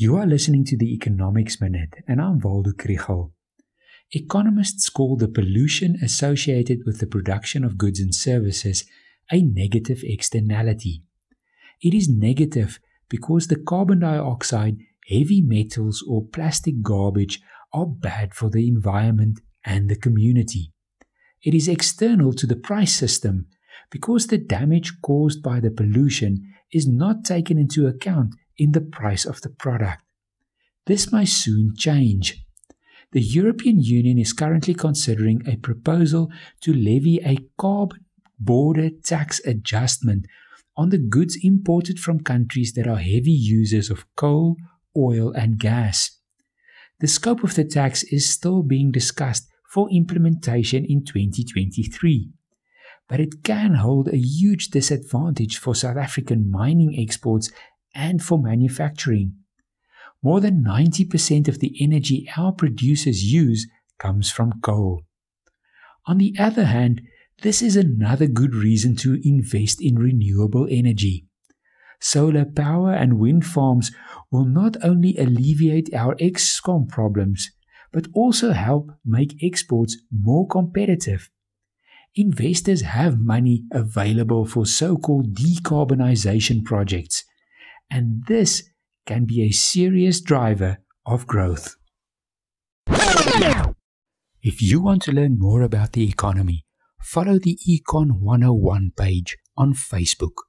You are listening to the Economics Minute, and I'm Waldo Krugell. Economists call the pollution associated with the production of goods and services a negative externality. It is negative because the carbon dioxide, heavy metals, or plastic garbage are bad for the environment and the community. It is external to the price system because the damage caused by the pollution is not taken into account in the price of the product. This may soon change. The European Union is currently considering a proposal to levy a carbon border tax adjustment on the goods imported from countries that are heavy users of coal, oil, and gas. The scope of the tax is still being discussed for implementation in 2023 but it can hold a huge disadvantage for South African mining exports and for manufacturing. More than 90% of the energy our producers use comes from coal. On the other hand, this is another good reason to invest in renewable energy. Solar power and wind farms will not only alleviate our Eskom problems, but also help make exports more competitive investors have money available for so called decarbonization projects, and this can be a serious driver of growth. If you want to learn more about the economy, follow the Econ 101 page on Facebook.